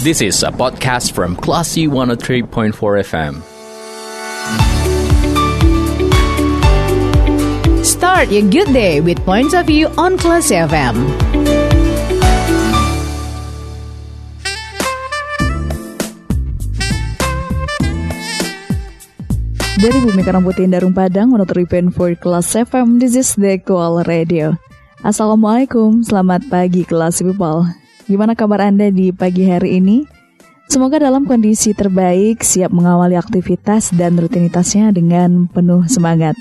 This is a podcast from Classy 103.4 FM. Start your good day with points of view on Classy FM. Dari Bumi Karang Putih Darung Padang menurut for Kelas FM This is the Cool Radio Assalamualaikum, selamat pagi kelas people Gimana kabar Anda di pagi hari ini? Semoga dalam kondisi terbaik, siap mengawali aktivitas dan rutinitasnya dengan penuh semangat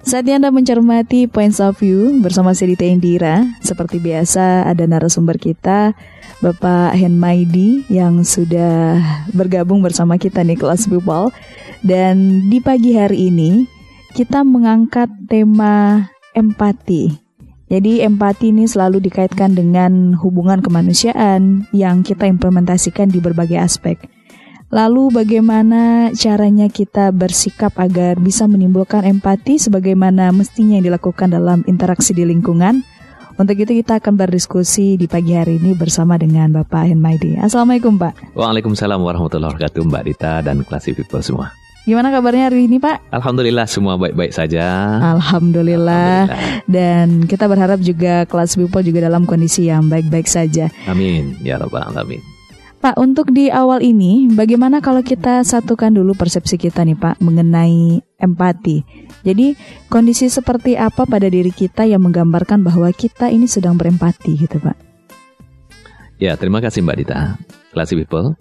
Saatnya Anda mencermati Points of View bersama Sedita Indira Seperti biasa ada narasumber kita Bapak Hen Maidi yang sudah bergabung bersama kita nih kelas people dan di pagi hari ini kita mengangkat tema empati. Jadi empati ini selalu dikaitkan dengan hubungan kemanusiaan yang kita implementasikan di berbagai aspek. Lalu bagaimana caranya kita bersikap agar bisa menimbulkan empati sebagaimana mestinya yang dilakukan dalam interaksi di lingkungan? Untuk itu kita akan berdiskusi di pagi hari ini bersama dengan Bapak Henmaidi. Assalamualaikum Pak. Waalaikumsalam warahmatullahi wabarakatuh Mbak Dita dan Classy People semua. Gimana kabarnya hari ini Pak? Alhamdulillah semua baik-baik saja. Alhamdulillah. Alhamdulillah. Dan kita berharap juga kelas people juga dalam kondisi yang baik-baik saja. Amin. Ya Rabbal Alamin. Pak, untuk di awal ini, bagaimana kalau kita satukan dulu persepsi kita nih Pak mengenai empati. Jadi, kondisi seperti apa pada diri kita yang menggambarkan bahwa kita ini sedang berempati gitu Pak? Ya, terima kasih Mbak Dita. Classy People.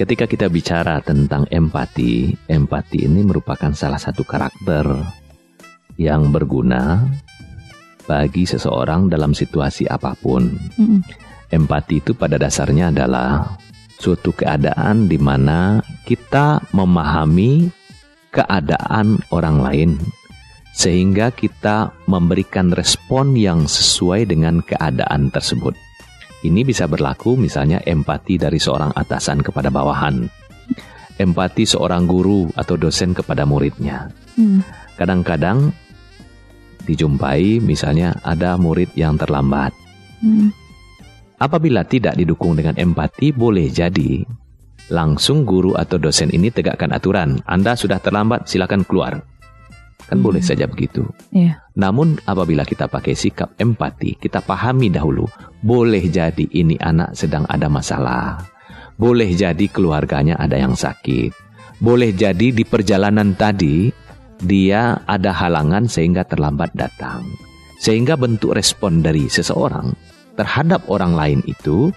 Ketika kita bicara tentang empati, empati ini merupakan salah satu karakter yang berguna bagi seseorang dalam situasi apa pun. Mm. Empati itu pada dasarnya adalah suatu keadaan di mana kita memahami keadaan orang lain sehingga kita memberikan respon yang sesuai dengan keadaan tersebut. Ini bisa berlaku misalnya empati dari seorang atasan kepada bawahan, empati seorang guru atau dosen kepada muridnya. Hmm. Kadang-kadang dijumpai misalnya ada murid yang terlambat. Hmm. Apabila tidak didukung dengan empati, boleh jadi langsung guru atau dosen ini tegakkan aturan. Anda sudah terlambat, silakan keluar. Kan hmm. boleh saja begitu. Yeah. Namun apabila kita pakai sikap empati, kita pahami dahulu, boleh jadi ini anak sedang ada masalah. Boleh jadi keluarganya ada yang sakit. Boleh jadi di perjalanan tadi dia ada halangan sehingga terlambat datang. Sehingga bentuk respon dari seseorang terhadap orang lain itu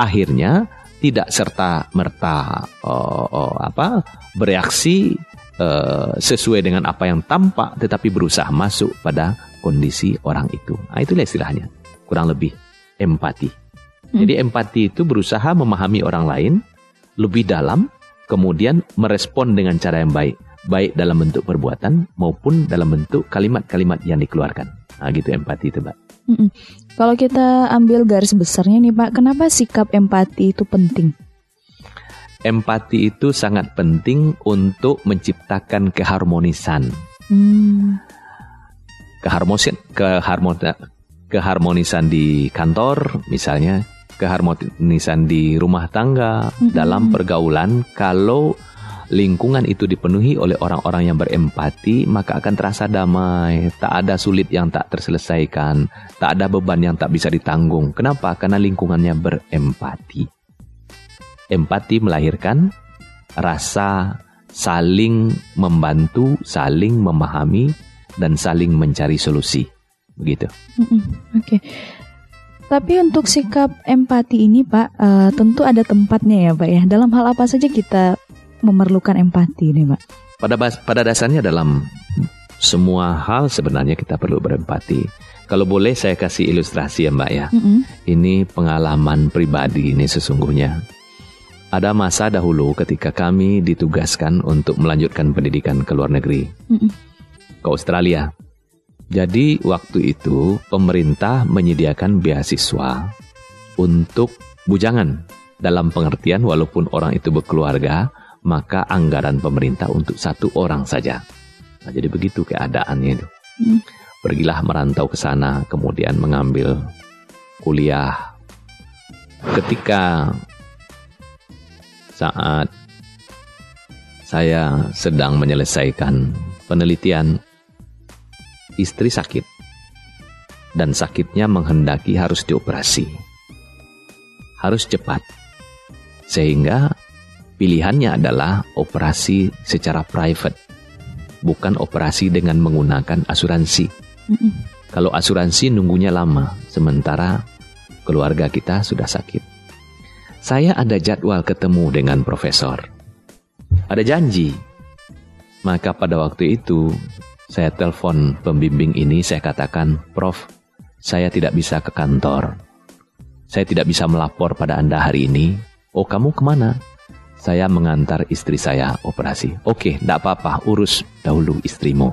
akhirnya tidak serta merta oh, oh, apa bereaksi uh, sesuai dengan apa yang tampak tetapi berusaha masuk pada kondisi orang itu. Nah, itulah istilahnya. Kurang lebih empati. Hmm. Jadi empati itu berusaha memahami orang lain lebih dalam kemudian merespon dengan cara yang baik, baik dalam bentuk perbuatan maupun dalam bentuk kalimat-kalimat yang dikeluarkan. Nah, gitu empati itu, Mbak. Hmm. Kalau kita ambil garis besarnya nih, Pak, kenapa sikap empati itu penting? Empati itu sangat penting untuk menciptakan keharmonisan. Hmm. Keharmonisan, keharmonisan, keharmonisan di kantor, misalnya, keharmonisan di rumah tangga, hmm. dalam pergaulan. Kalau lingkungan itu dipenuhi oleh orang-orang yang berempati, maka akan terasa damai. Tak ada sulit yang tak terselesaikan, tak ada beban yang tak bisa ditanggung. Kenapa? Karena lingkungannya berempati. Empati melahirkan rasa saling membantu, saling memahami, dan saling mencari solusi. Begitu. Oke. Okay. Tapi untuk sikap empati ini, Pak, uh, tentu ada tempatnya ya, Pak ya. Dalam hal apa saja kita memerlukan empati ini, Pak? Pada pada dasarnya dalam semua hal sebenarnya kita perlu berempati. Kalau boleh saya kasih ilustrasi ya, Mbak ya. Mm -hmm. Ini pengalaman pribadi ini sesungguhnya. Ada masa dahulu ketika kami ditugaskan untuk melanjutkan pendidikan ke luar negeri, mm ke Australia. Jadi waktu itu pemerintah menyediakan beasiswa untuk bujangan. Dalam pengertian walaupun orang itu berkeluarga, maka anggaran pemerintah untuk satu orang saja. Nah, jadi begitu keadaannya itu. Mm. Pergilah merantau ke sana, kemudian mengambil kuliah. Ketika saat saya sedang menyelesaikan penelitian istri sakit dan sakitnya menghendaki harus dioperasi. Harus cepat. Sehingga pilihannya adalah operasi secara private, bukan operasi dengan menggunakan asuransi. Kalau asuransi nunggunya lama, sementara keluarga kita sudah sakit. Saya ada jadwal ketemu dengan profesor. Ada janji. Maka pada waktu itu saya telepon pembimbing ini, saya katakan, Prof, saya tidak bisa ke kantor. Saya tidak bisa melapor pada Anda hari ini. Oh, kamu ke mana? Saya mengantar istri saya operasi. Oke, tidak apa-apa, urus dahulu istrimu.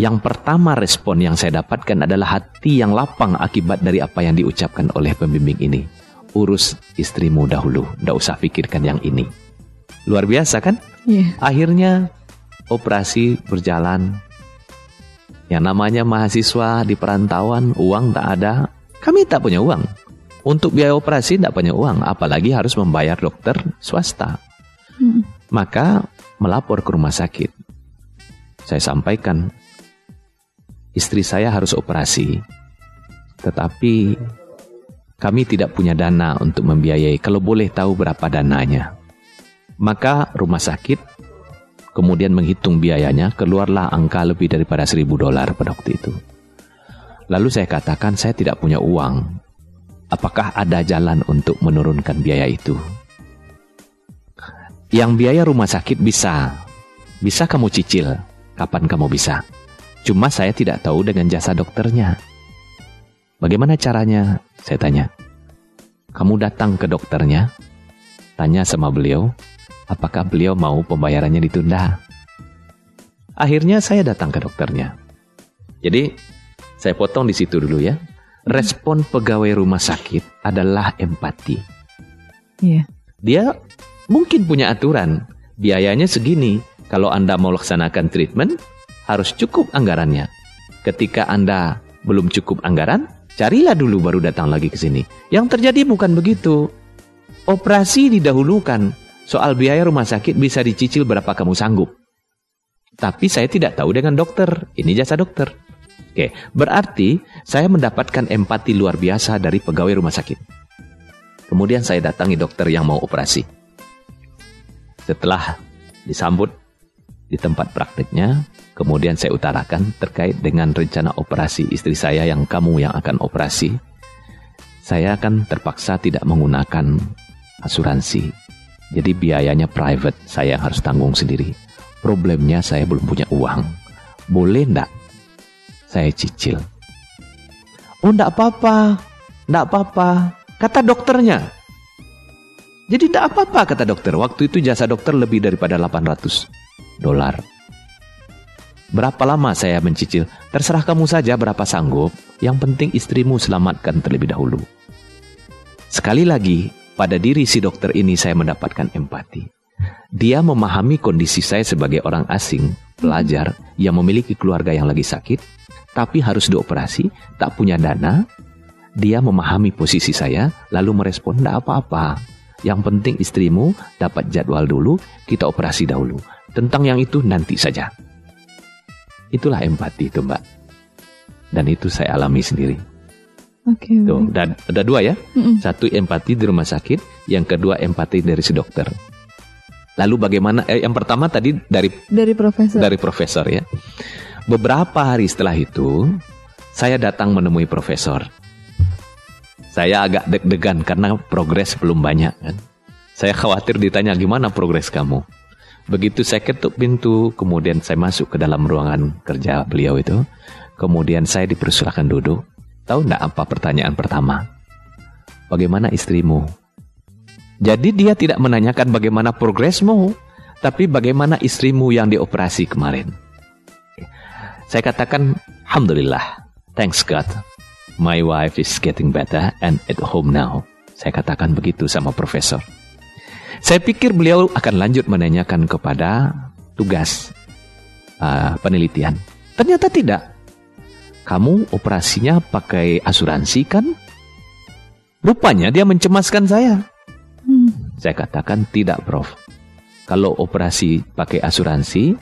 Yang pertama respon yang saya dapatkan adalah hati yang lapang akibat dari apa yang diucapkan oleh pembimbing ini. Urus istrimu dahulu, tidak usah pikirkan yang ini. Luar biasa kan? Iya. Akhirnya operasi berjalan yang namanya mahasiswa di perantauan, uang tak ada. Kami tak punya uang. Untuk biaya operasi tidak punya uang, apalagi harus membayar dokter swasta. Hmm. Maka melapor ke rumah sakit. Saya sampaikan, istri saya harus operasi. Tetapi kami tidak punya dana untuk membiayai. Kalau boleh tahu berapa dananya. Maka rumah sakit kemudian menghitung biayanya, keluarlah angka lebih daripada seribu dolar pada waktu itu. Lalu saya katakan saya tidak punya uang. Apakah ada jalan untuk menurunkan biaya itu? Yang biaya rumah sakit bisa. Bisa kamu cicil. Kapan kamu bisa? Cuma saya tidak tahu dengan jasa dokternya. Bagaimana caranya? Saya tanya. Kamu datang ke dokternya, tanya sama beliau, apakah beliau mau pembayarannya ditunda. Akhirnya saya datang ke dokternya. Jadi saya potong di situ dulu ya. Respon pegawai rumah sakit adalah empati. Iya. Dia mungkin punya aturan, biayanya segini. Kalau Anda mau laksanakan treatment, harus cukup anggarannya. Ketika Anda belum cukup anggaran, carilah dulu baru datang lagi ke sini. Yang terjadi bukan begitu. Operasi didahulukan, Soal biaya rumah sakit bisa dicicil berapa kamu sanggup. Tapi saya tidak tahu dengan dokter. Ini jasa dokter. Oke, berarti saya mendapatkan empati luar biasa dari pegawai rumah sakit. Kemudian saya datangi dokter yang mau operasi. Setelah disambut di tempat praktiknya, kemudian saya utarakan terkait dengan rencana operasi istri saya yang kamu yang akan operasi. Saya akan terpaksa tidak menggunakan asuransi jadi biayanya private, saya harus tanggung sendiri. Problemnya saya belum punya uang. Boleh ndak? Saya cicil. Oh ndak apa-apa, ndak apa-apa. Kata dokternya. Jadi ndak apa-apa kata dokter. Waktu itu jasa dokter lebih daripada 800 dolar. Berapa lama saya mencicil? Terserah kamu saja berapa sanggup. Yang penting istrimu selamatkan terlebih dahulu. Sekali lagi, pada diri si dokter ini saya mendapatkan empati. Dia memahami kondisi saya sebagai orang asing, pelajar yang memiliki keluarga yang lagi sakit, tapi harus dioperasi, tak punya dana. Dia memahami posisi saya, lalu merespon, tidak apa-apa. Yang penting istrimu dapat jadwal dulu, kita operasi dahulu. Tentang yang itu nanti saja. Itulah empati itu mbak. Dan itu saya alami sendiri. Oke. Okay, Tuh, dan ada dua ya. Mm-mm. Satu empati di rumah sakit, yang kedua empati dari si dokter. Lalu bagaimana? Eh, yang pertama tadi dari dari profesor. Dari profesor ya. Beberapa hari setelah itu, saya datang menemui profesor. Saya agak deg-degan karena progres belum banyak kan. Saya khawatir ditanya gimana progres kamu. Begitu saya ketuk pintu, kemudian saya masuk ke dalam ruangan kerja beliau itu. Kemudian saya dipersilakan duduk. Tahu nggak apa pertanyaan pertama? Bagaimana istrimu? Jadi dia tidak menanyakan bagaimana progresmu, tapi bagaimana istrimu yang dioperasi kemarin. Saya katakan, Alhamdulillah, thanks God, my wife is getting better and at home now. Saya katakan begitu sama profesor. Saya pikir beliau akan lanjut menanyakan kepada tugas uh, penelitian. Ternyata tidak kamu operasinya pakai asuransi kan? Rupanya dia mencemaskan saya. Hmm. Saya katakan tidak, Prof. Kalau operasi pakai asuransi,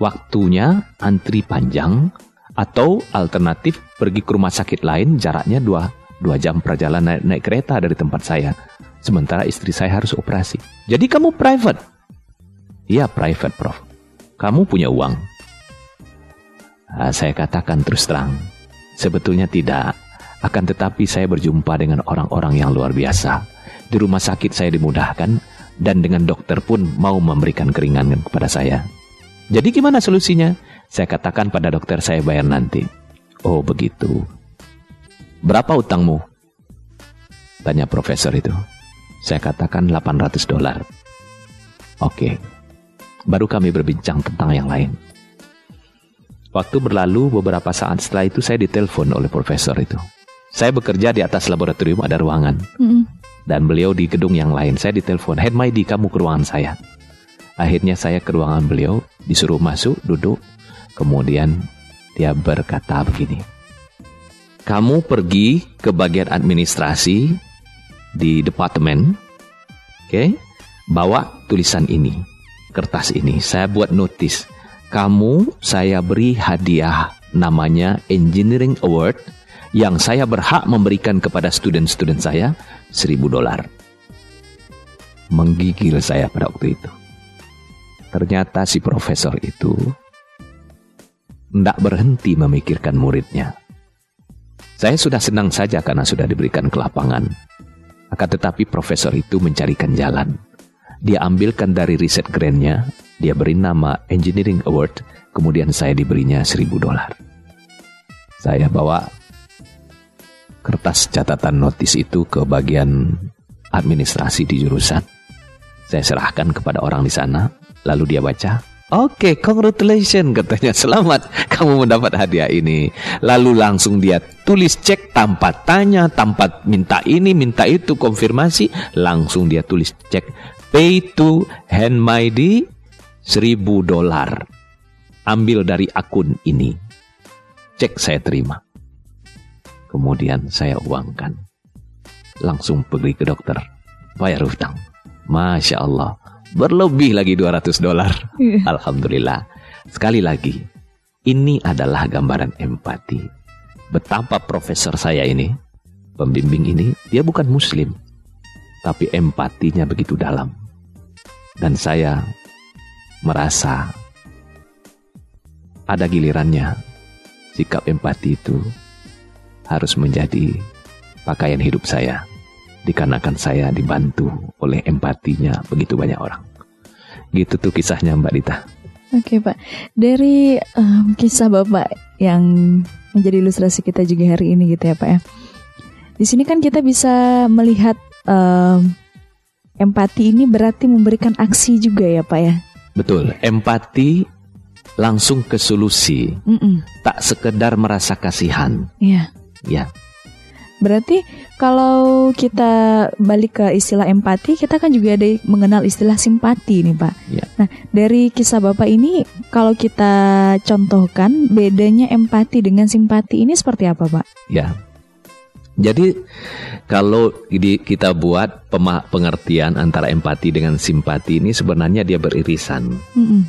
waktunya antri panjang atau alternatif pergi ke rumah sakit lain jaraknya dua, dua jam perjalanan naik, naik kereta dari tempat saya. Sementara istri saya harus operasi. Jadi kamu private? Iya private prof. Kamu punya uang? Nah, saya katakan terus terang. Sebetulnya tidak. Akan tetapi saya berjumpa dengan orang-orang yang luar biasa. Di rumah sakit saya dimudahkan dan dengan dokter pun mau memberikan keringanan kepada saya. Jadi gimana solusinya? Saya katakan pada dokter saya bayar nanti. Oh begitu. Berapa utangmu? Tanya profesor itu. Saya katakan 800 dolar. Oke. Baru kami berbincang tentang yang lain. Waktu berlalu beberapa saat setelah itu saya ditelepon oleh profesor itu. Saya bekerja di atas laboratorium ada ruangan. Mm -hmm. Dan beliau di gedung yang lain. Saya ditelepon, Head Maidi kamu ke ruangan saya. Akhirnya saya ke ruangan beliau, disuruh masuk, duduk. Kemudian dia berkata begini. Kamu pergi ke bagian administrasi di departemen, oke? Okay? Bawa tulisan ini, kertas ini. Saya buat notis. Kamu saya beri hadiah namanya Engineering Award yang saya berhak memberikan kepada student-student saya seribu dolar. Menggigil saya pada waktu itu. Ternyata si profesor itu tidak berhenti memikirkan muridnya. Saya sudah senang saja karena sudah diberikan kelapangan. Akan tetapi profesor itu mencarikan jalan. Dia ambilkan dari riset grantnya, dia beri nama Engineering Award, kemudian saya diberinya seribu dolar. Saya bawa kertas catatan notis itu ke bagian administrasi di jurusan. Saya serahkan kepada orang di sana, lalu dia baca, Oke, okay, congratulations katanya. Selamat kamu mendapat hadiah ini. Lalu langsung dia tulis cek tanpa tanya, tanpa minta ini, minta itu, konfirmasi. Langsung dia tulis cek pay to hand Handmaidi seribu dolar. Ambil dari akun ini. Cek saya terima. Kemudian saya uangkan. Langsung pergi ke dokter. Bayar hutang. Masya Allah berlebih lagi 200 dolar. Yeah. Alhamdulillah. Sekali lagi, ini adalah gambaran empati. Betapa profesor saya ini, pembimbing ini, dia bukan muslim. Tapi empatinya begitu dalam. Dan saya merasa ada gilirannya sikap empati itu harus menjadi pakaian hidup saya dikarenakan saya dibantu oleh empatinya begitu banyak orang. Gitu tuh kisahnya Mbak Dita. Oke Pak, dari um, kisah Bapak yang menjadi ilustrasi kita juga hari ini gitu ya Pak ya. Di sini kan kita bisa melihat um, empati ini berarti memberikan aksi juga ya Pak ya. Betul, empati langsung ke solusi, mm -mm. tak sekedar merasa kasihan. Iya. Ya. Berarti kalau kita balik ke istilah empati, kita kan juga ada mengenal istilah simpati nih Pak. Ya. Nah dari kisah Bapak ini, kalau kita contohkan bedanya empati dengan simpati ini seperti apa Pak? Ya, jadi kalau kita buat pengertian antara empati dengan simpati ini sebenarnya dia beririsan. Mm -mm.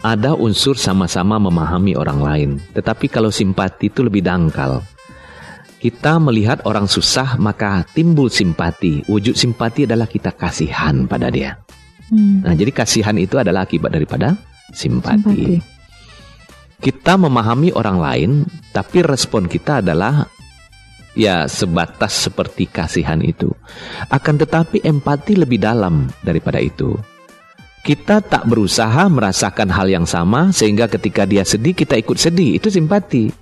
Ada unsur sama-sama memahami orang lain, tetapi kalau simpati itu lebih dangkal kita melihat orang susah maka timbul simpati. Wujud simpati adalah kita kasihan pada dia. Hmm. Nah, jadi kasihan itu adalah akibat daripada simpati. simpati. Kita memahami orang lain, tapi respon kita adalah ya sebatas seperti kasihan itu. Akan tetapi empati lebih dalam daripada itu. Kita tak berusaha merasakan hal yang sama sehingga ketika dia sedih kita ikut sedih, itu simpati.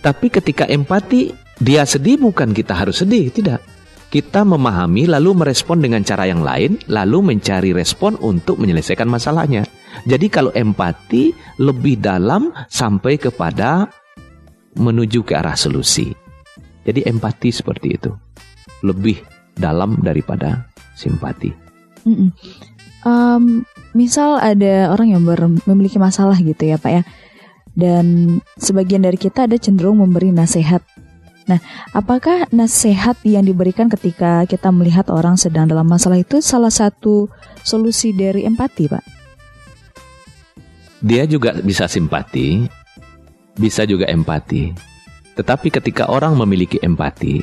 Tapi ketika empati dia sedih bukan kita harus sedih, tidak. Kita memahami lalu merespon dengan cara yang lain, lalu mencari respon untuk menyelesaikan masalahnya. Jadi kalau empati lebih dalam sampai kepada menuju ke arah solusi. Jadi empati seperti itu. Lebih dalam daripada simpati. Mm -mm. Um, misal ada orang yang memiliki masalah gitu ya Pak ya. Dan sebagian dari kita ada cenderung memberi nasihat Nah, apakah nasihat yang diberikan ketika kita melihat orang sedang dalam masalah itu salah satu solusi dari empati, Pak? Dia juga bisa simpati, bisa juga empati. Tetapi ketika orang memiliki empati,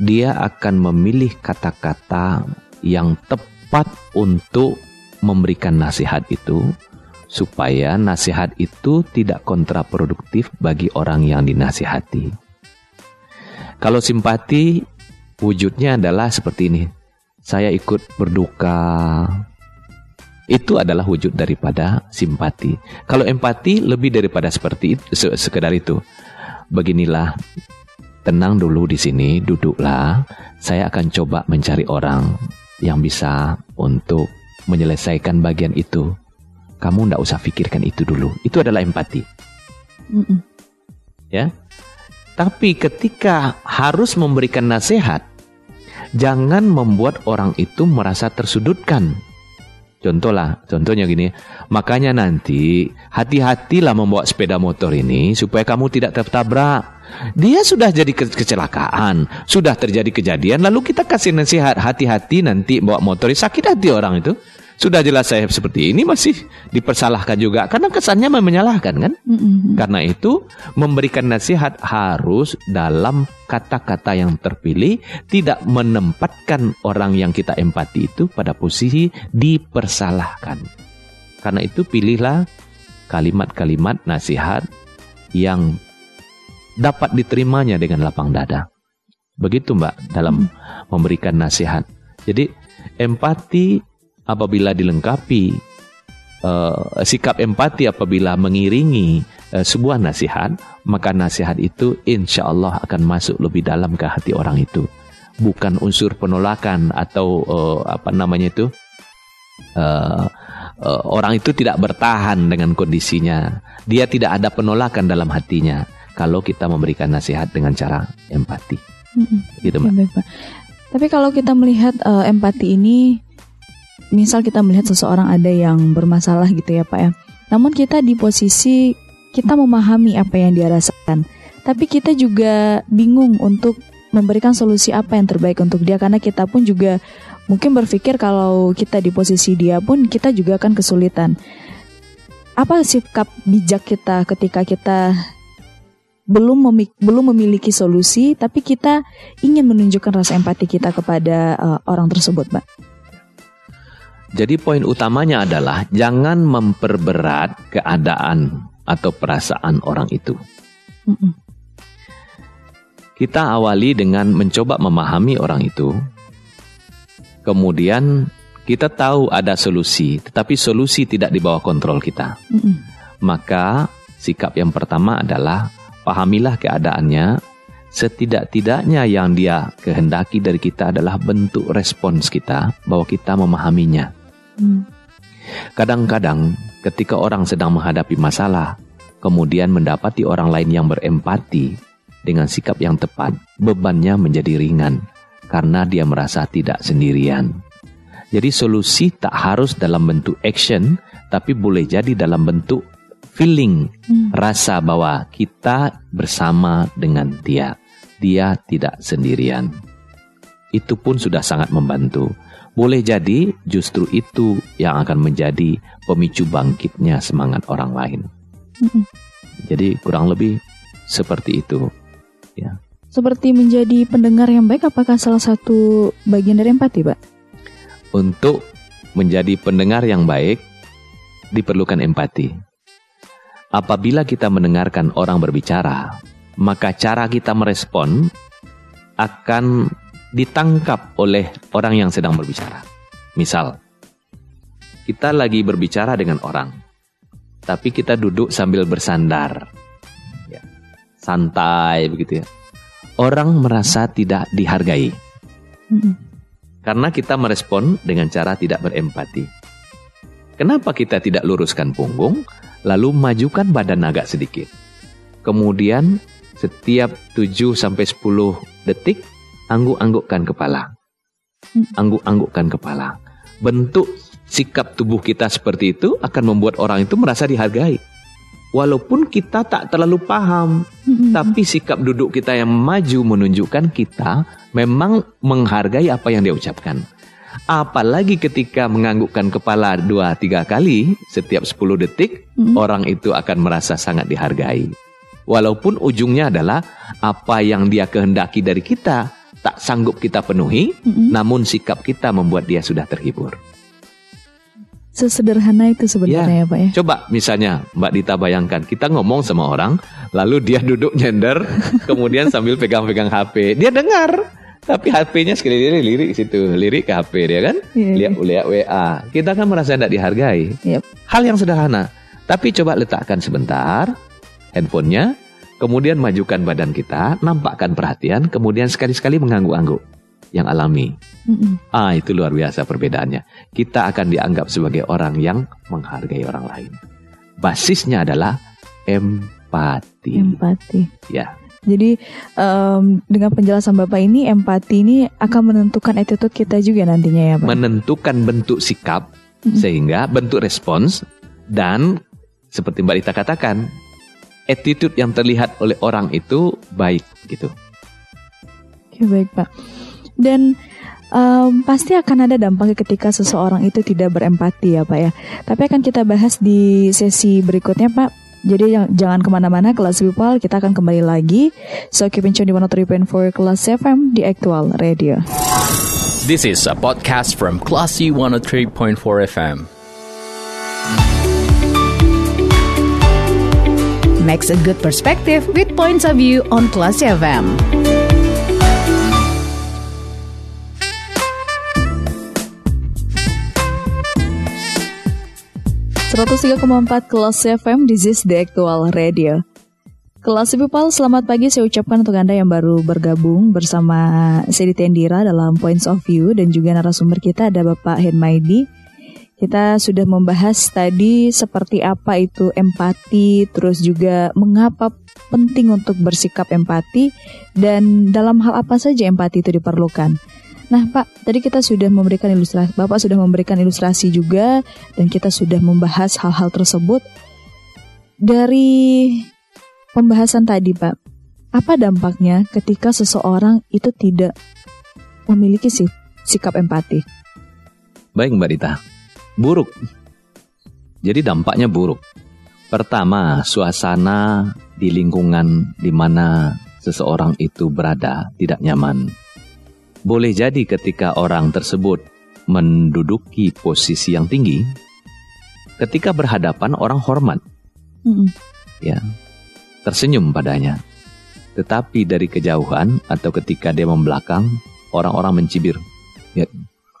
dia akan memilih kata-kata yang tepat untuk memberikan nasihat itu supaya nasihat itu tidak kontraproduktif bagi orang yang dinasihati. Kalau simpati wujudnya adalah seperti ini. Saya ikut berduka. Itu adalah wujud daripada simpati. Kalau empati lebih daripada seperti itu, sekedar itu. Beginilah, tenang dulu di sini, duduklah. Saya akan coba mencari orang yang bisa untuk menyelesaikan bagian itu. Kamu ndak usah pikirkan itu dulu. Itu adalah empati. Mm -mm. Ya, tapi ketika harus memberikan nasihat, jangan membuat orang itu merasa tersudutkan. Contohlah, contohnya gini, makanya nanti hati-hatilah membawa sepeda motor ini supaya kamu tidak tertabrak. Dia sudah jadi ke kecelakaan, sudah terjadi kejadian, lalu kita kasih nasihat hati-hati nanti bawa motor sakit hati orang itu. Sudah jelas saya seperti ini masih dipersalahkan juga karena kesannya menyalahkan kan? Mm-hmm. Karena itu memberikan nasihat harus dalam kata-kata yang terpilih, tidak menempatkan orang yang kita empati itu pada posisi dipersalahkan. Karena itu pilihlah kalimat-kalimat nasihat yang dapat diterimanya dengan lapang dada. Begitu Mbak dalam mm. memberikan nasihat. Jadi empati apabila dilengkapi uh, sikap empati apabila mengiringi uh, sebuah nasihat, maka nasihat itu insya Allah akan masuk lebih dalam ke hati orang itu. Bukan unsur penolakan atau uh, apa namanya itu uh, uh, orang itu tidak bertahan dengan kondisinya. Dia tidak ada penolakan dalam hatinya kalau kita memberikan nasihat dengan cara empati. Mm -hmm. Gitu, Mbak. Tapi kalau kita melihat uh, empati ini misal kita melihat seseorang ada yang bermasalah gitu ya Pak ya. Namun kita di posisi kita memahami apa yang dia rasakan. Tapi kita juga bingung untuk memberikan solusi apa yang terbaik untuk dia karena kita pun juga mungkin berpikir kalau kita di posisi dia pun kita juga akan kesulitan. Apa sikap bijak kita ketika kita belum belum memiliki solusi tapi kita ingin menunjukkan rasa empati kita kepada uh, orang tersebut, Mbak? Jadi poin utamanya adalah jangan memperberat keadaan atau perasaan orang itu. Kita awali dengan mencoba memahami orang itu. Kemudian kita tahu ada solusi, tetapi solusi tidak di bawah kontrol kita. Maka sikap yang pertama adalah pahamilah keadaannya. Setidak-tidaknya yang dia kehendaki dari kita adalah bentuk respons kita bahwa kita memahaminya. Kadang-kadang ketika orang sedang menghadapi masalah, kemudian mendapati orang lain yang berempati dengan sikap yang tepat, bebannya menjadi ringan karena dia merasa tidak sendirian. Jadi solusi tak harus dalam bentuk action, tapi boleh jadi dalam bentuk feeling, hmm. rasa bahwa kita bersama dengan dia. Dia tidak sendirian. Itu pun sudah sangat membantu. Boleh jadi justru itu yang akan menjadi pemicu bangkitnya semangat orang lain. Mm-hmm. Jadi kurang lebih seperti itu. Ya. Seperti menjadi pendengar yang baik, apakah salah satu bagian dari empati, Pak? Untuk menjadi pendengar yang baik, diperlukan empati. Apabila kita mendengarkan orang berbicara, maka cara kita merespon akan ditangkap oleh orang yang sedang berbicara. Misal, kita lagi berbicara dengan orang, tapi kita duduk sambil bersandar, ya, santai begitu ya. Orang merasa tidak dihargai karena kita merespon dengan cara tidak berempati. Kenapa kita tidak luruskan punggung, lalu majukan badan agak sedikit? Kemudian setiap 7 sampai 10 detik angguk-anggukkan kepala. Hmm. Angguk-anggukkan kepala. Bentuk sikap tubuh kita seperti itu akan membuat orang itu merasa dihargai. walaupun kita tak terlalu paham, tapi sikap duduk kita yang maju menunjukkan kita memang menghargai apa yang dia ucapkan. Apalagi ketika menganggukkan kepala dua tiga kali setiap 10 detik, orang itu akan merasa sangat dihargai. Walaupun ujungnya adalah apa yang dia kehendaki dari kita tak sanggup kita penuhi, namun sikap kita membuat dia sudah terhibur. Sesederhana itu sebenarnya ya, Pak ya. Coba misalnya Mbak Dita bayangkan kita ngomong sama orang, lalu dia duduk nyender, kemudian sambil pegang-pegang HP, dia dengar. Tapi HP-nya sekali lirik situ, lirik ke HP dia kan, Iya, lihat lihat WA. Kita kan merasa tidak dihargai. Yep. Hal yang sederhana, tapi coba letakkan sebentar handphonenya, kemudian majukan badan kita, nampakkan perhatian, kemudian sekali-sekali mengangguk-angguk yang alami. Mm-mm. Ah, itu luar biasa perbedaannya. Kita akan dianggap sebagai orang yang menghargai orang lain. Basisnya adalah empati. Empati. Ya, Jadi em, dengan penjelasan Bapak ini empati ini akan menentukan attitude kita juga nantinya ya Pak. menentukan bentuk sikap sehingga bentuk respons dan seperti Mbak Dita katakan, attitude yang terlihat oleh orang itu baik gitu. Oke baik Pak. Dan em, pasti akan ada dampaknya ketika seseorang itu tidak berempati ya Pak ya. Tapi akan kita bahas di sesi berikutnya Pak. Jadi jangan ke mana-mana kelas people kita akan kembali lagi. So keep in tune di 103.4 kelas FM di Actual Radio. This is a podcast from Classy 103.4 FM. Makes a good perspective with points of view on Classy FM. 103,4 Kelas FM, this is the actual radio. Kelas People, selamat pagi saya ucapkan untuk Anda yang baru bergabung bersama Sedi Tendira dalam Points of View dan juga narasumber kita ada Bapak Henmaidi. Kita sudah membahas tadi seperti apa itu empati, terus juga mengapa penting untuk bersikap empati dan dalam hal apa saja empati itu diperlukan. Nah, Pak, tadi kita sudah memberikan ilustrasi, Bapak sudah memberikan ilustrasi juga dan kita sudah membahas hal-hal tersebut. Dari pembahasan tadi, Pak, apa dampaknya ketika seseorang itu tidak memiliki si- sikap empati? Baik Mbak Dita, buruk. Jadi dampaknya buruk. Pertama, suasana di lingkungan di mana seseorang itu berada tidak nyaman. Boleh jadi ketika orang tersebut menduduki posisi yang tinggi, ketika berhadapan orang hormat, Mm-mm. ya, tersenyum padanya. Tetapi dari kejauhan atau ketika dia membelakang, orang-orang mencibir. Ya.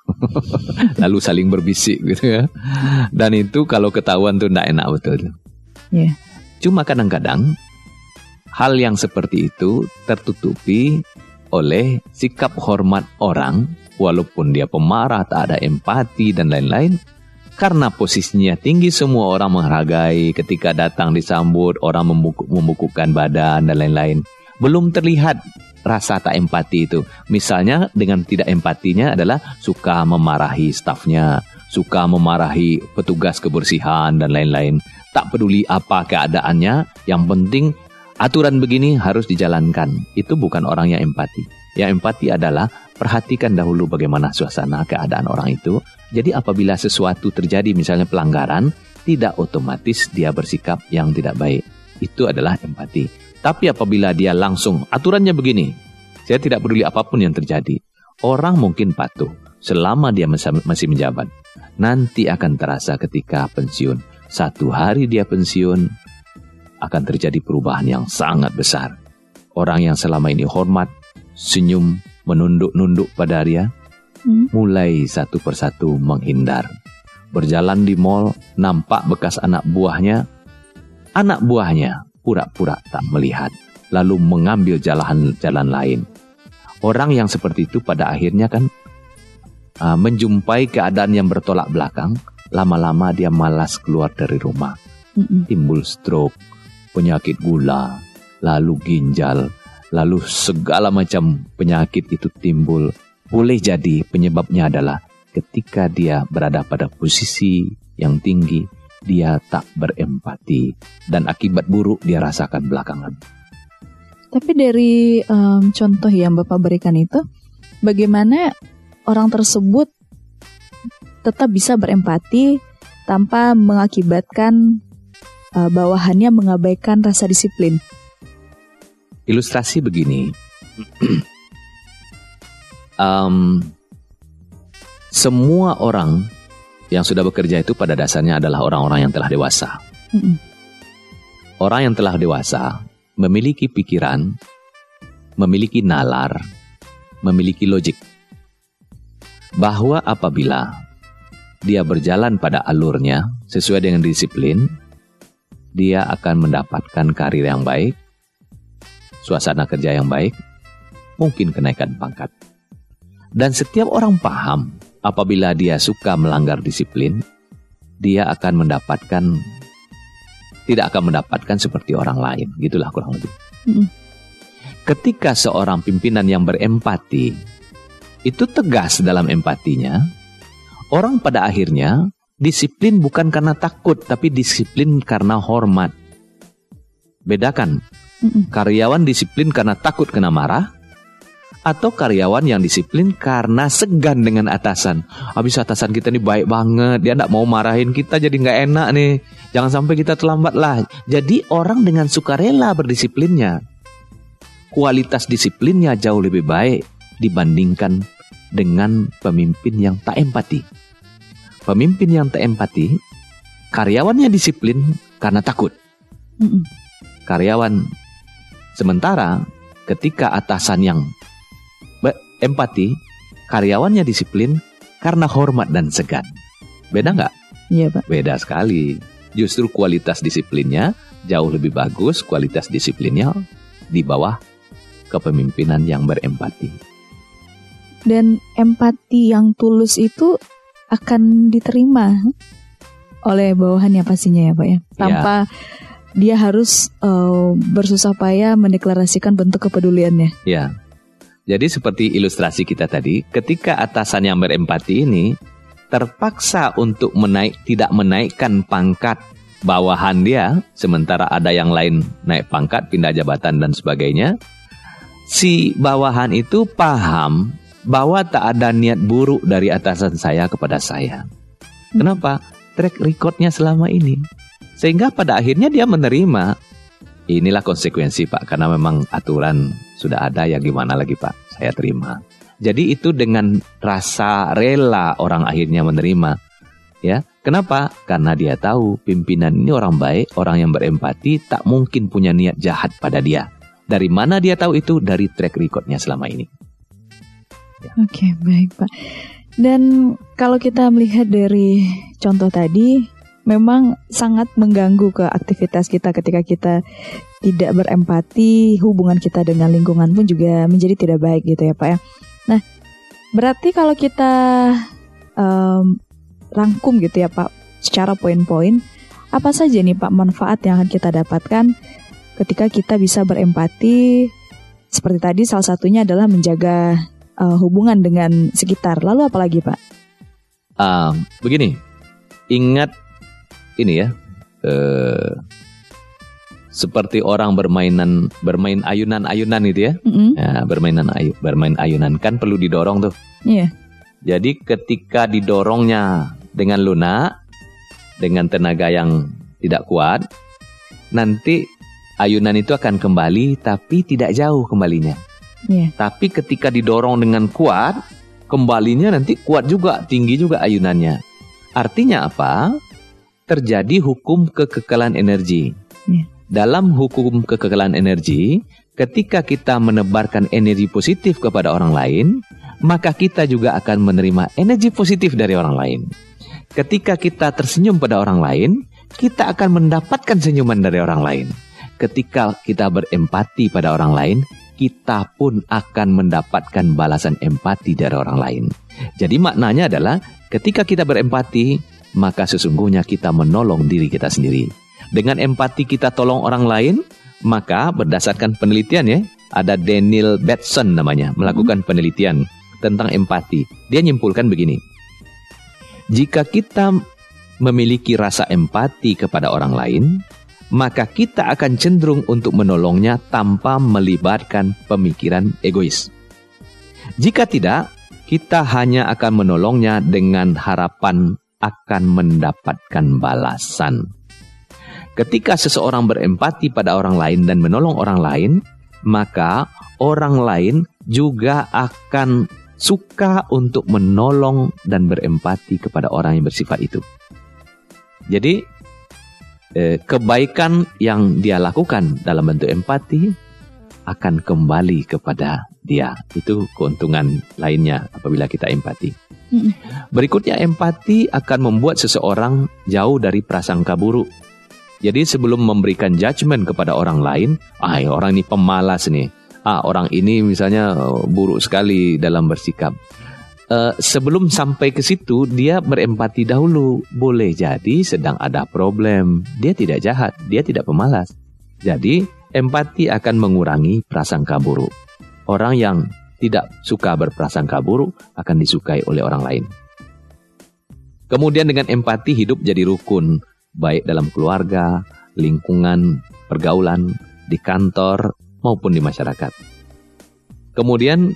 Lalu saling berbisik gitu ya. Dan itu kalau ketahuan tuh tidak enak betul. Ya. Cuma kadang-kadang hal yang seperti itu tertutupi oleh sikap hormat orang walaupun dia pemarah, tak ada empati dan lain-lain. Karena posisinya tinggi semua orang menghargai ketika datang disambut orang membukuk, membukukan badan dan lain-lain. Belum terlihat rasa tak empati itu. Misalnya dengan tidak empatinya adalah suka memarahi stafnya, suka memarahi petugas kebersihan dan lain-lain. Tak peduli apa keadaannya, yang penting aturan begini harus dijalankan. Itu bukan orang yang empati. Yang empati adalah perhatikan dahulu bagaimana suasana keadaan orang itu. Jadi apabila sesuatu terjadi misalnya pelanggaran, tidak otomatis dia bersikap yang tidak baik. Itu adalah empati. Tapi apabila dia langsung aturannya begini, saya tidak peduli apa pun yang terjadi. Orang mungkin patuh selama dia masih menjabat. Nanti akan terasa ketika pensiun. Satu hari dia pensiun, akan terjadi perubahan yang sangat besar. Orang yang selama ini hormat, senyum, menunduk-nunduk pada dia, Hmm. mulai satu persatu menghindar. Berjalan di mall, nampak bekas anak buahnya. Anak buahnya pura-pura tak melihat, lalu mengambil jalan jalan lain. Orang yang seperti itu pada akhirnya kan ah, menjumpai keadaan yang bertolak belakang, lama-lama dia malas keluar dari rumah. Mm-mm. Timbul stroke, penyakit gula, lalu ginjal, lalu segala macam penyakit itu timbul. Boleh jadi penyebabnya adalah ketika dia berada pada posisi yang tinggi, dia tak berempati dan akibat buruk dia rasakan belakangan. Tapi dari em, contoh yang Bapak berikan itu, bagaimana orang tersebut tetap bisa berempati tanpa mengakibatkan eh, bawahannya mengabaikan rasa disiplin? Ilustrasi begini, Em, semua orang yang sudah bekerja itu pada dasarnya adalah orang-orang yang telah dewasa. Mm-mm. Orang yang telah dewasa memiliki pikiran, memiliki nalar, memiliki logik. Bahwa apabila dia berjalan pada alurnya sesuai dengan disiplin, dia akan mendapatkan karir yang baik, suasana kerja yang baik, mungkin kenaikan pangkat. Dan setiap orang paham apabila dia suka melanggar disiplin, dia akan mendapatkan tidak akan mendapatkan seperti orang lain, gitulah kurang lebih. Mm-mm. Ketika seorang pimpinan yang berempati itu tegas dalam empatinya, orang pada akhirnya disiplin bukan karena takut, tapi disiplin karena hormat. Bedakan Mm-mm. karyawan disiplin karena takut kena marah, atau karyawan yang disiplin karena segan dengan atasan. Habis atasan kita ini baik banget, dia tidak mau marahin kita jadi nggak enak nih. Jangan sampai kita terlambat lah. Jadi orang dengan sukarela berdisiplinnya. Kualitas disiplinnya jauh lebih baik dibandingkan dengan pemimpin yang tak empati. Pemimpin yang tak empati, karyawannya disiplin karena takut karyawan. Sementara ketika atasan yang empati, karyawannya disiplin karena hormat dan segan. Beda nggak? Iya Pak. Beda sekali. Justru kualitas disiplinnya jauh lebih bagus, kualitas disiplinnya di bawah kepemimpinan yang berempati. Dan empati yang tulus itu akan diterima oleh bawahannya pastinya ya Pak ya. Tanpa dia harus eh, bersusah payah mendeklarasikan bentuk kepeduliannya. Ya. Jadi seperti ilustrasi kita tadi, ketika atasan yang berempati ini terpaksa untuk menaik tidak menaikkan pangkat bawahan dia, sementara ada yang lain naik pangkat, pindah jabatan dan sebagainya, si bawahan itu paham bahwa tak ada niat buruk dari atasan saya kepada saya. Kenapa? Track recordnya selama ini. Sehingga pada akhirnya dia menerima inilah konsekuensi Pak karena memang aturan sudah ada ya gimana lagi Pak saya terima. Jadi itu dengan rasa rela orang akhirnya menerima. Ya, kenapa? Karena dia tahu pimpinan ini orang baik, orang yang berempati, tak mungkin punya niat jahat pada dia. Dari mana dia tahu itu? Dari track recordnya selama ini. Oke, baik Pak. Dan kalau kita melihat dari contoh tadi, memang sangat mengganggu ke aktivitas kita ketika kita tidak berempati, hubungan kita dengan lingkungan pun juga menjadi tidak baik gitu ya Pak ya. Nah, berarti kalau kita em, rangkum gitu ya Pak, secara poin-poin, apa saja nih Pak manfaat yang akan kita dapatkan ketika kita bisa berempati? Seperti tadi salah satunya adalah menjaga eh, hubungan dengan sekitar. Lalu apa lagi Pak? Ah, begini, ingat ini ya, eh, seperti orang bermainan bermain ayunan-ayunan itu ya, Mm-mm. ya bermainan ayu, bermain ayunan kan perlu didorong tuh. Iya. Jadi ketika didorongnya dengan lunak, dengan tenaga yang tidak kuat, nanti ayunan itu akan kembali tapi tidak jauh kembalinya. Iya. Tapi ketika didorong dengan kuat, kembalinya nanti kuat juga, tinggi juga ayunannya. Artinya apa? Terjadi hukum kekekalan energi. Iya. Dalam hukum kekekalan energi, ketika kita menebarkan energi positif kepada orang lain, maka kita juga akan menerima energi positif dari orang lain. Ketika kita tersenyum pada orang lain, kita akan mendapatkan senyuman dari orang lain. Ketika kita berempati pada orang lain, kita pun akan mendapatkan balasan empati dari orang lain. Jadi maknanya adalah ketika kita berempati, maka sesungguhnya kita menolong diri kita sendiri. Dengan empati kita tolong orang lain, maka berdasarkan penelitian ya, ada Daniel Batson namanya, melakukan penelitian tentang empati. Dia nyimpulkan begini. Jika kita memiliki rasa empati kepada orang lain, maka kita akan cenderung untuk menolongnya tanpa melibatkan pemikiran egois. Jika tidak, kita hanya akan menolongnya dengan harapan akan mendapatkan balasan. Ketika seseorang berempati pada orang lain dan menolong orang lain, maka orang lain juga akan suka untuk menolong dan berempati kepada orang yang bersifat itu. Jadi, eh, kebaikan yang dia lakukan dalam bentuk empati akan kembali kepada dia. Itu keuntungan lainnya apabila kita empati. Berikutnya empati akan membuat seseorang jauh dari prasangka buruk. Jadi sebelum memberikan judgement kepada orang lain, ah orang ini pemalas nih. Ah orang ini misalnya eh, buruk sekali dalam bersikap. Uh, sebelum sampai ke situ dia berempati dahulu. Boleh jadi sedang ada problem. Dia tidak jahat, dia tidak pemalas. Jadi empati akan mengurangi prasangka buruk. Orang yang tidak suka berprasangka buruk akan disukai oleh orang lain. Kemudian dengan empati hidup jadi rukun, baik dalam keluarga, lingkungan, pergaulan, di kantor, maupun di masyarakat. Kemudian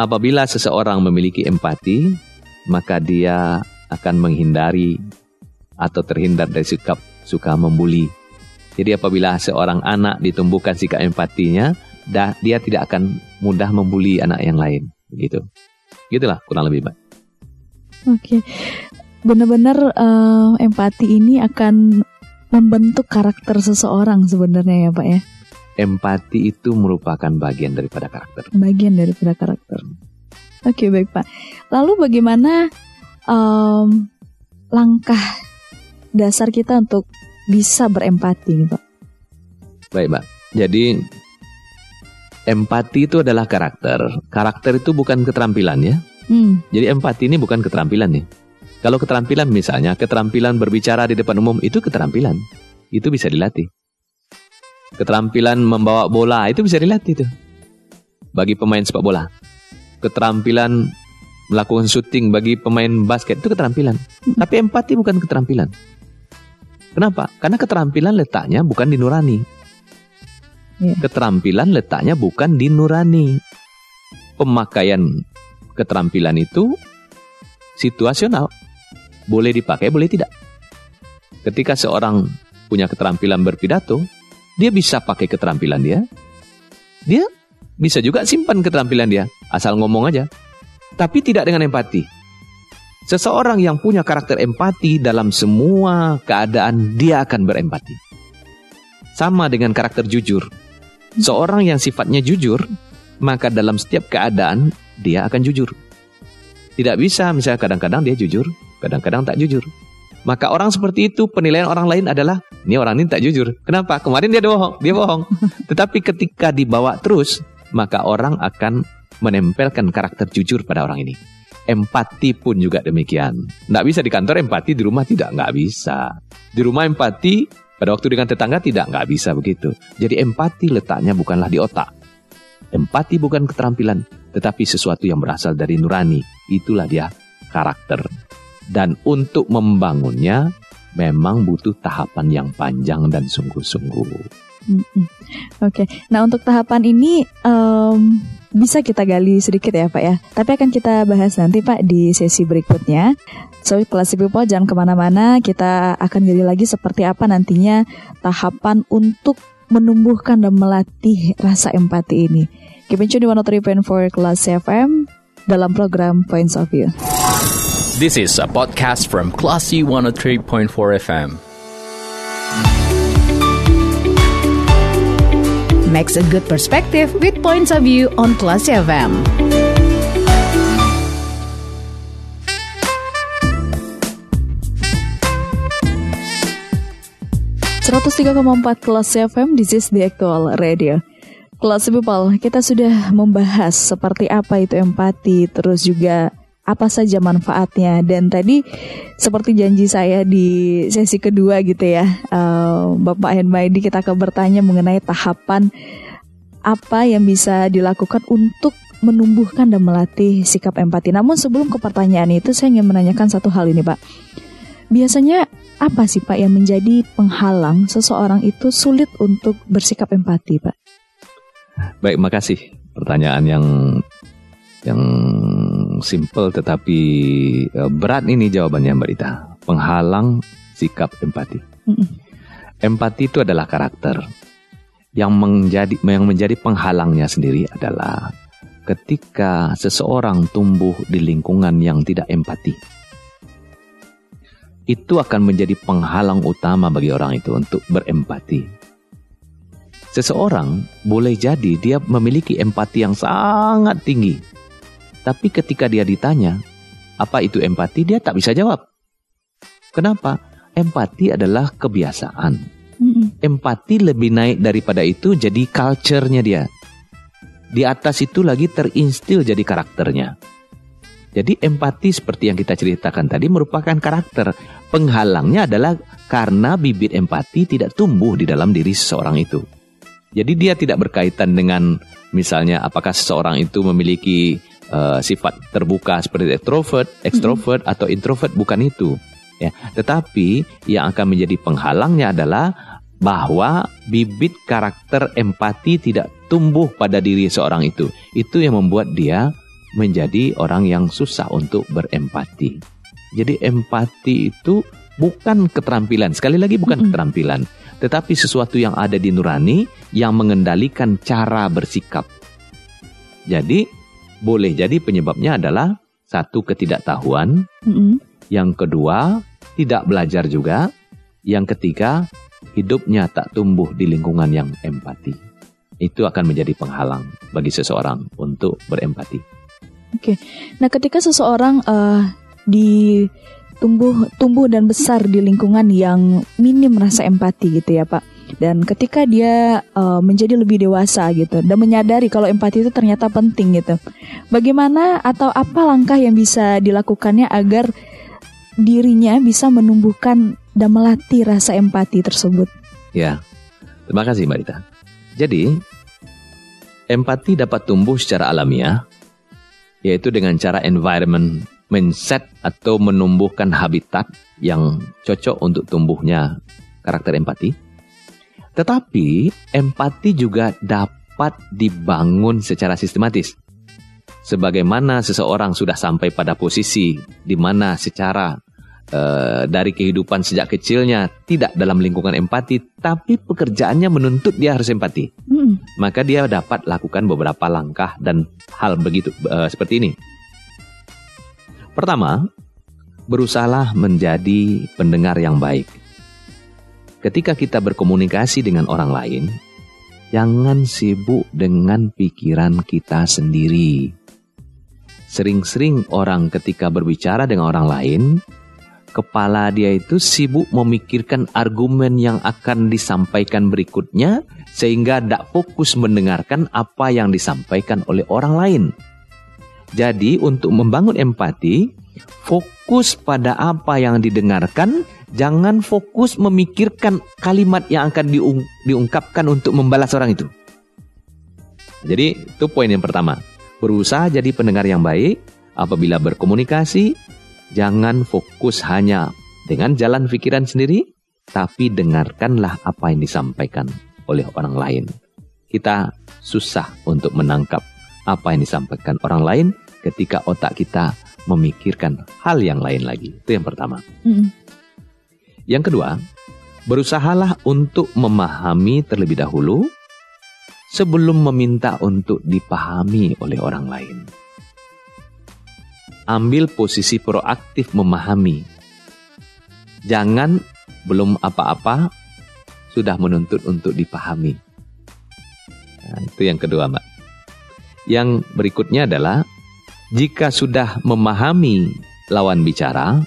apabila seseorang memiliki empati, maka dia akan menghindari atau terhindar dari sikap suka membuli. Jadi apabila seorang anak ditumbuhkan sikap empatinya, dah dia tidak akan mudah membuli anak yang lain. Gitu. Gitulah kurang lebih pak oke. Benar-benar uh, empati ini akan membentuk karakter seseorang sebenarnya ya pak ya? Empati itu merupakan bagian daripada karakter. Bagian daripada karakter. Oke baik pak. Lalu bagaimana um, langkah dasar kita untuk bisa berempati nih pak? Baik pak jadi empati itu adalah karakter. Karakter itu bukan keterampilan ya. Hmm. Jadi empati ini bukan keterampilan nih. Kalau keterampilan misalnya, keterampilan berbicara di depan umum itu keterampilan. Itu bisa dilatih. Keterampilan membawa bola itu bisa dilatih tuh. Bagi pemain sepak bola. Keterampilan melakukan syuting bagi pemain basket itu keterampilan. Hmm. Tapi empati bukan keterampilan. Kenapa? Karena keterampilan letaknya bukan di nurani, Yeah. Keterampilan letaknya bukan di nurani. Pemakaian keterampilan itu situasional. Boleh dipakai, boleh tidak. Ketika seorang punya keterampilan berpidato, dia bisa pakai keterampilan dia. Dia bisa juga simpan keterampilan dia, asal ngomong aja. Tapi tidak dengan empati. Seseorang yang punya karakter empati dalam semua keadaan, dia akan berempati. Sama dengan karakter jujur. Seorang yang sifatnya jujur, maka dalam setiap keadaan dia akan jujur. Tidak bisa misalnya kadang-kadang dia jujur, kadang-kadang tak jujur. Maka orang seperti itu penilaian orang lain adalah ini orang ini tak jujur. Kenapa? Kemarin dia bohong, dia bohong. Tetapi ketika dibawa terus, maka orang akan menempelkan karakter jujur pada orang ini. Empati pun juga demikian. Tidak bisa di kantor empati, di rumah tidak, nggak bisa. Di rumah empati, pada waktu dengan tetangga tidak, nggak bisa begitu. Jadi empati letaknya bukanlah di otak. Empati bukan keterampilan, tetapi sesuatu yang berasal dari nurani. Itulah dia karakter. Dan untuk membangunnya memang butuh tahapan yang panjang dan sungguh-sungguh. Oke, okay. nah untuk tahapan ini um, bisa kita gali sedikit ya Pak ya. Tapi akan kita bahas nanti Pak di sesi berikutnya. So, Classy People jangan ke mana-mana. Kita akan gali lagi seperti apa nantinya tahapan untuk menumbuhkan dan melatih rasa empati ini. Keep in tune di 103.4 Classy FM dalam program Points of View. This is a podcast from Classy 103.4 FM. Makes a good perspective with points of view on Classy FM. empat kelas FM, this is the actual radio. Kelas people, kita sudah membahas seperti apa itu empati, terus juga apa saja manfaatnya dan tadi seperti janji saya di sesi kedua gitu ya uh, Bapak Henmaidi kita akan bertanya mengenai tahapan apa yang bisa dilakukan untuk menumbuhkan dan melatih sikap empati. Namun sebelum ke pertanyaan itu saya ingin menanyakan satu hal ini Pak. Biasanya apa sih Pak yang menjadi penghalang seseorang itu sulit untuk bersikap empati, Pak? Baik, makasih. Pertanyaan yang yang simple tetapi uh, berat ini jawabannya Mbak Rita. Penghalang sikap empati. Mm-mm. Empati itu adalah karakter. Yang menjadi yang menjadi penghalangnya sendiri adalah ketika seseorang tumbuh di lingkungan yang tidak empati. Itu akan menjadi penghalang utama bagi orang itu untuk berempati. Seseorang boleh jadi dia memiliki empati yang sangat tinggi, tapi ketika dia ditanya, apa itu empati, dia tak bisa jawab. Kenapa? Empati adalah kebiasaan. Empati lebih naik daripada itu jadi culture-nya dia. Di atas itu lagi terinstil jadi karakternya. Jadi empati seperti yang kita ceritakan tadi merupakan karakter. Penghalangnya adalah karena bibit empati tidak tumbuh di dalam diri seseorang itu. Jadi dia tidak berkaitan dengan misalnya apakah seseorang itu memiliki uh, sifat terbuka seperti extrovert, extrovert mm -hmm. atau introvert bukan itu. Ya, tetapi yang akan menjadi penghalangnya adalah bahwa bibit karakter empati tidak tumbuh pada diri seorang itu. Itu yang membuat dia menjadi orang yang susah untuk berempati. Jadi empati itu bukan keterampilan, sekali lagi bukan mm -hmm. keterampilan, tetapi sesuatu yang ada di nurani yang mengendalikan cara bersikap. Jadi boleh jadi penyebabnya adalah satu ketidaktahuan, mm -hmm. yang kedua tidak belajar juga, yang ketiga hidupnya tak tumbuh di lingkungan yang empati. Itu akan menjadi penghalang bagi seseorang untuk berempati. Oke, nah ketika seseorang uh, di tumbuh tumbuh dan besar di lingkungan yang minim rasa empati gitu ya Pak dan ketika dia uh, menjadi lebih dewasa gitu dan menyadari kalau empati itu ternyata penting gitu. Bagaimana atau apa langkah yang bisa dilakukannya agar dirinya bisa menumbuhkan dan melatih rasa empati tersebut? Ya. Terima kasih Mbak Rita. Jadi, empati dapat tumbuh secara alamiah yaitu dengan cara environment mindset atau menumbuhkan habitat yang cocok untuk tumbuhnya karakter empati tetapi empati juga dapat dibangun secara sistematis. Sebagaimana seseorang sudah sampai pada posisi di mana secara uh, dari kehidupan sejak kecilnya tidak dalam lingkungan empati, tapi pekerjaannya menuntut dia harus empati. Hmm. Maka dia dapat lakukan beberapa langkah dan hal begitu uh, seperti ini. Pertama, berusahalah menjadi pendengar yang baik ketika kita berkomunikasi dengan orang lain, jangan sibuk dengan pikiran kita sendiri. Sering-sering orang ketika berbicara dengan orang lain, kepala dia itu sibuk memikirkan argumen yang akan disampaikan berikutnya sehingga tidak fokus mendengarkan apa yang disampaikan oleh orang lain. Jadi untuk membangun empati, fokus pada apa yang didengarkan Jangan fokus memikirkan kalimat yang akan diung diungkapkan untuk membalas orang itu. Jadi itu poin yang pertama. Berusaha jadi pendengar yang baik. Apabila berkomunikasi, jangan fokus hanya dengan jalan pikiran sendiri, tapi dengarkanlah apa yang disampaikan oleh orang lain. Kita susah untuk menangkap apa yang disampaikan orang lain ketika otak kita memikirkan hal yang lain lagi. Itu yang pertama. Mm. Yang kedua, berusahalah untuk memahami terlebih dahulu sebelum meminta untuk dipahami oleh orang lain. Ambil posisi proaktif memahami. Jangan belum apa-apa sudah menuntut untuk dipahami. Nah, itu yang kedua, Mbak. Yang berikutnya adalah jika sudah memahami lawan bicara,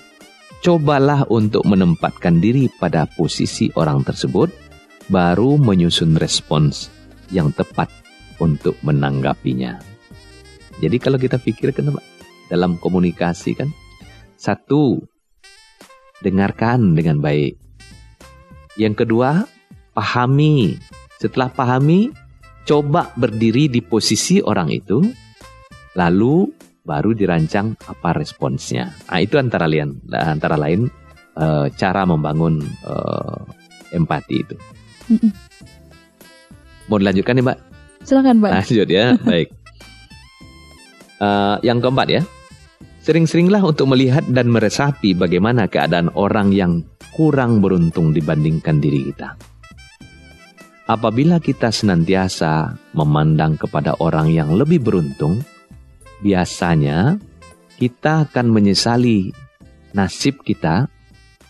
cobalah untuk menempatkan diri pada posisi orang tersebut, baru menyusun respons yang tepat untuk menanggapinya. Jadi kalau kita pikirkan dalam komunikasi kan, satu, dengarkan dengan baik. Yang kedua, pahami. Setelah pahami, coba berdiri di posisi orang itu, lalu baru dirancang apa responsnya. Nah, itu antara lain antara lain eh, cara membangun eh, empati itu. Mau dilanjutkan nih Mbak? Silakan, Pak. Lanjut ya, baik. Eh, yang keempat ya, sering-seringlah untuk melihat dan meresapi bagaimana keadaan orang yang kurang beruntung dibandingkan diri kita. Apabila kita senantiasa memandang kepada orang yang lebih beruntung, biasanya kita akan menyesali nasib kita,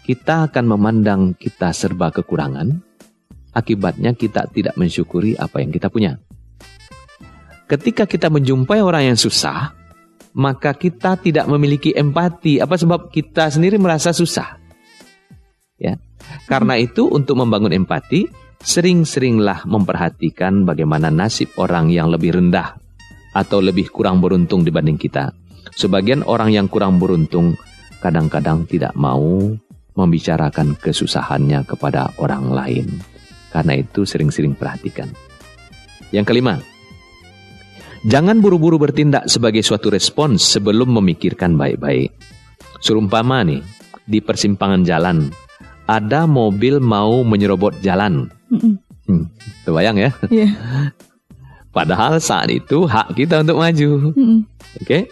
kita akan memandang kita serba kekurangan, akibatnya kita tidak mensyukuri apa yang kita punya. Ketika kita menjumpai orang yang susah, maka kita tidak memiliki empati. Apa sebab kita sendiri merasa susah? Ya. Karena itu untuk membangun empati, sering-seringlah memperhatikan bagaimana nasib orang yang lebih rendah atau lebih kurang beruntung dibanding kita. Sebagian orang yang kurang beruntung kadang-kadang tidak mau membicarakan kesusahannya kepada orang lain. Karena itu sering-sering perhatikan. Yang kelima, jangan buru-buru bertindak sebagai suatu respons sebelum memikirkan baik-baik. Serumpama nih, di persimpangan jalan, ada mobil mau menyerobot jalan. Mm-mm. Hmm, terbayang ya? Iya. Padahal saat itu hak kita untuk maju. Mm-mm. Oke?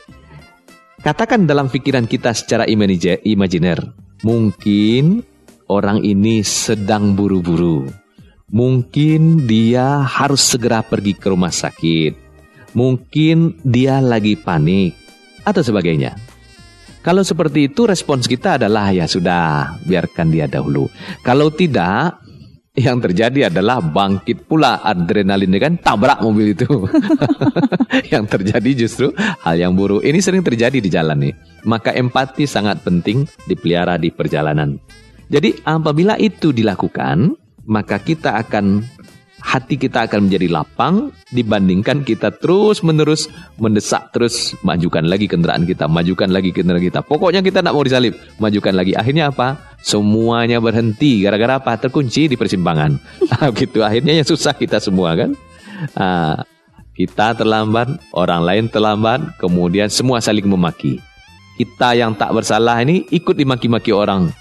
Katakan dalam pikiran kita secara imajiner, mungkin orang ini sedang buru-buru. Mungkin dia harus segera pergi ke rumah sakit. Mungkin dia lagi panik atau sebagainya. Kalau seperti itu respons kita adalah ya sudah, biarkan dia dahulu. Kalau tidak, yang terjadi adalah bangkit pula adrenalin kan tabrak mobil itu. yang terjadi justru hal yang buruk. Ini sering terjadi di jalan nih. Maka empati sangat penting dipelihara di perjalanan. Jadi apabila itu dilakukan, maka kita akan hati kita akan menjadi lapang dibandingkan kita terus menerus mendesak terus majukan lagi kendaraan kita, majukan lagi kendaraan kita. Pokoknya kita tidak mau disalib, majukan lagi. Akhirnya apa? Semuanya berhenti gara-gara apa? Terkunci di persimpangan. Ah, gitu. Akhirnya yang susah kita semua kan. Ah, kita terlambat, orang lain terlambat, kemudian semua saling memaki. Kita yang tak bersalah ini ikut dimaki-maki orang.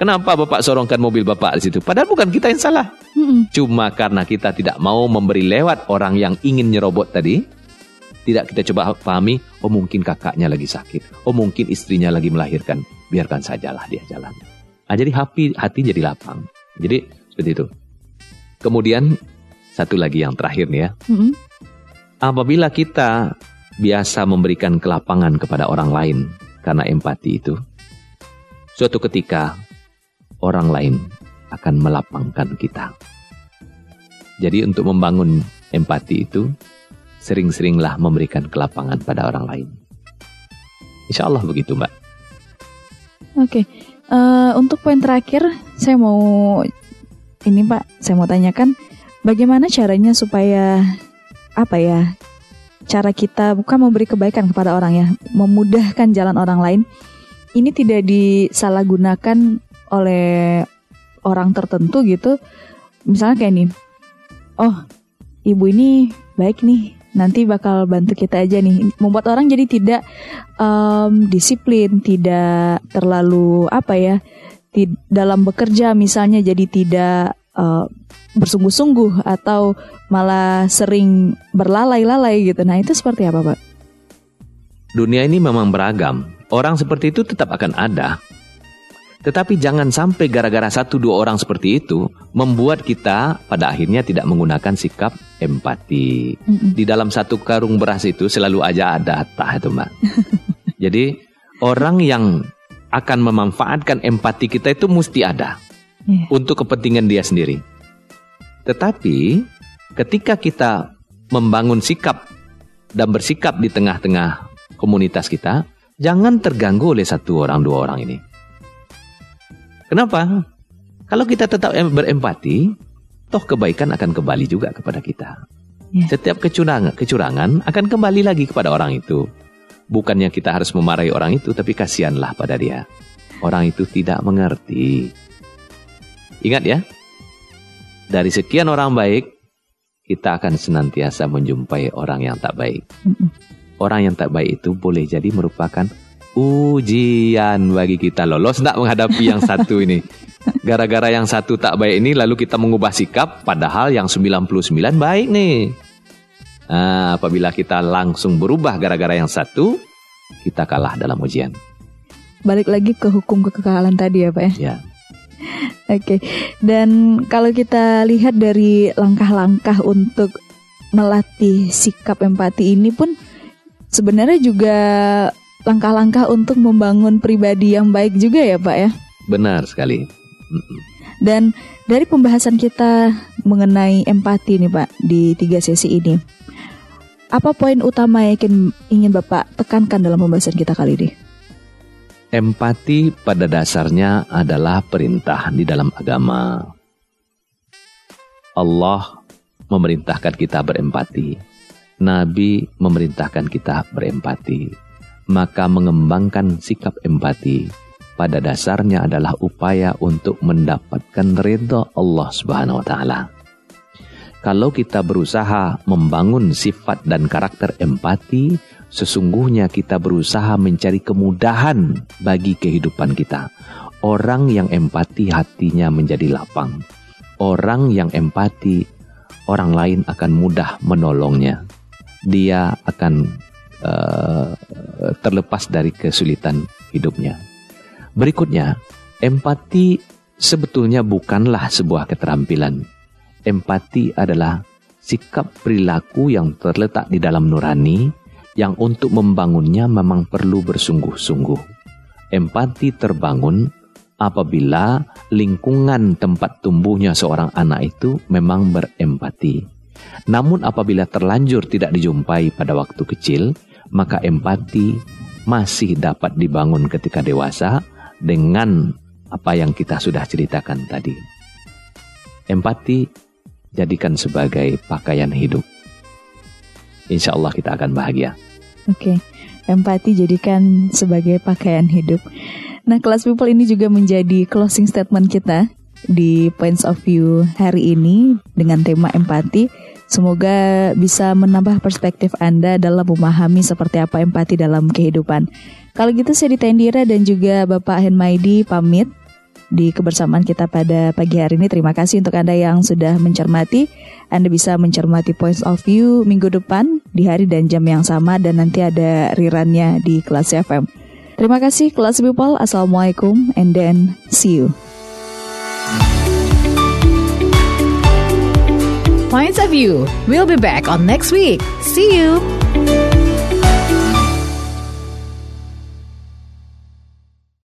Kenapa Bapak sorongkan mobil Bapak di situ? Padahal bukan kita yang salah. Mm-mm. Cuma karena kita tidak mau memberi lewat orang yang ingin nyerobot tadi, tidak kita coba pahami, oh mungkin kakaknya lagi sakit, oh mungkin istrinya lagi melahirkan, biarkan sajalah dia jalan. Ah, jadi hati, hati jadi lapang. Jadi seperti itu. Kemudian satu lagi yang terakhir nih ya, Mm-mm. apabila kita biasa memberikan kelapangan kepada orang lain karena empati itu, suatu ketika orang lain akan melapangkan kita. Jadi untuk membangun empati itu, sering-seringlah memberikan kelapangan pada orang lain. Insya Allah begitu Mbak. Oke, Eh, untuk poin terakhir, saya mau ini Pak, saya mau tanyakan bagaimana caranya supaya apa ya cara kita bukan memberi kebaikan kepada orang ya, memudahkan jalan orang lain. Ini tidak disalahgunakan oleh orang tertentu gitu. Misalnya kayak nih, oh ibu ini baik nih, nanti bakal bantu kita aja nih. Membuat orang jadi tidak em, disiplin, tidak terlalu apa ya, dalam bekerja misalnya jadi tidak eh, bersungguh-sungguh atau malah sering berlalai-lalai gitu. Nah itu seperti apa pak? Dunia ini memang beragam. Orang seperti itu tetap akan ada. Tetapi jangan sampai gara-gara satu dua orang seperti itu membuat kita pada akhirnya tidak menggunakan sikap empati. Mm-mm. Di dalam satu karung beras itu selalu aja ada tah itu mbak. Jadi orang yang akan memanfaatkan empati kita itu mesti ada Iya. untuk kepentingan dia sendiri. Tetapi ketika kita membangun sikap dan bersikap di tengah-tengah komunitas kita, jangan terganggu oleh satu orang dua orang ini. Kenapa? Kalau kita tetap em- berempati, toh kebaikan akan kembali juga kepada kita. Ya. Setiap kecurangan, kecurangan akan kembali lagi kepada orang itu. Bukannya kita harus memarahi orang itu, tapi kasihanlah pada dia. Orang itu tidak mengerti. Ingat ya, dari sekian orang baik, kita akan senantiasa menjumpai orang yang tak baik. Orang yang tak baik itu boleh jadi merupakan ujian bagi kita lolos tidak menghadapi yang satu ini. Gara-gara yang satu tak baik ini lalu kita mengubah sikap padahal yang 99 baik nih. Nah, apabila kita langsung berubah gara-gara yang satu, kita kalah dalam ujian. Balik lagi ke hukum kekekalan tadi ya Pak ya? Ya. Oke, dan kalau kita lihat dari langkah-langkah untuk melatih sikap empati ini pun sebenarnya juga langkah-langkah untuk membangun pribadi yang baik juga ya Pak ya? Benar sekali. Dan dari pembahasan kita mengenai empati nih Pak di tiga sesi ini, apa poin utama yang ingin, ingin Bapak tekankan dalam pembahasan kita kali ini? Empati pada dasarnya adalah perintah di dalam agama. Allah memerintahkan kita berempati. Nabi memerintahkan kita berempati. Maka mengembangkan sikap empati pada dasarnya adalah upaya untuk mendapatkan ridha Allah Subhanahu wa taala. Kalau kita berusaha membangun sifat dan karakter empati, sesungguhnya kita berusaha mencari kemudahan bagi kehidupan kita. Orang yang empati hatinya menjadi lapang. Orang yang empati, orang lain akan mudah menolongnya. Dia akan uh, terlepas dari kesulitan hidupnya. Berikutnya, empati sebetulnya bukanlah sebuah keterampilan. Empati adalah sikap perilaku yang terletak di dalam nurani yang untuk membangunnya memang perlu bersungguh-sungguh. Empati terbangun apabila lingkungan tempat tumbuhnya seorang anak itu memang berempati. Namun apabila terlanjur tidak dijumpai pada waktu kecil, maka empati masih dapat dibangun ketika dewasa dengan apa yang kita sudah ceritakan tadi. Empati jadikan sebagai pakaian hidup. Insya Allah kita akan bahagia. Oke, okay. empati jadikan sebagai pakaian hidup. Nah, kelas people ini juga menjadi closing statement kita di Points of View hari ini dengan tema empati. Semoga bisa menambah perspektif Anda dalam memahami seperti apa empati dalam kehidupan. Kalau gitu saya Ditendira dan juga Bapak Henmaidi pamit di kebersamaan kita pada pagi hari ini. Terima kasih untuk Anda yang sudah mencermati. Anda bisa mencermati Points of View minggu depan di hari dan jam yang sama dan nanti ada rirannya di kelas FM. Terima kasih kelas people. Assalamualaikum and then see you. Points of View. We'll be back on next week. See you.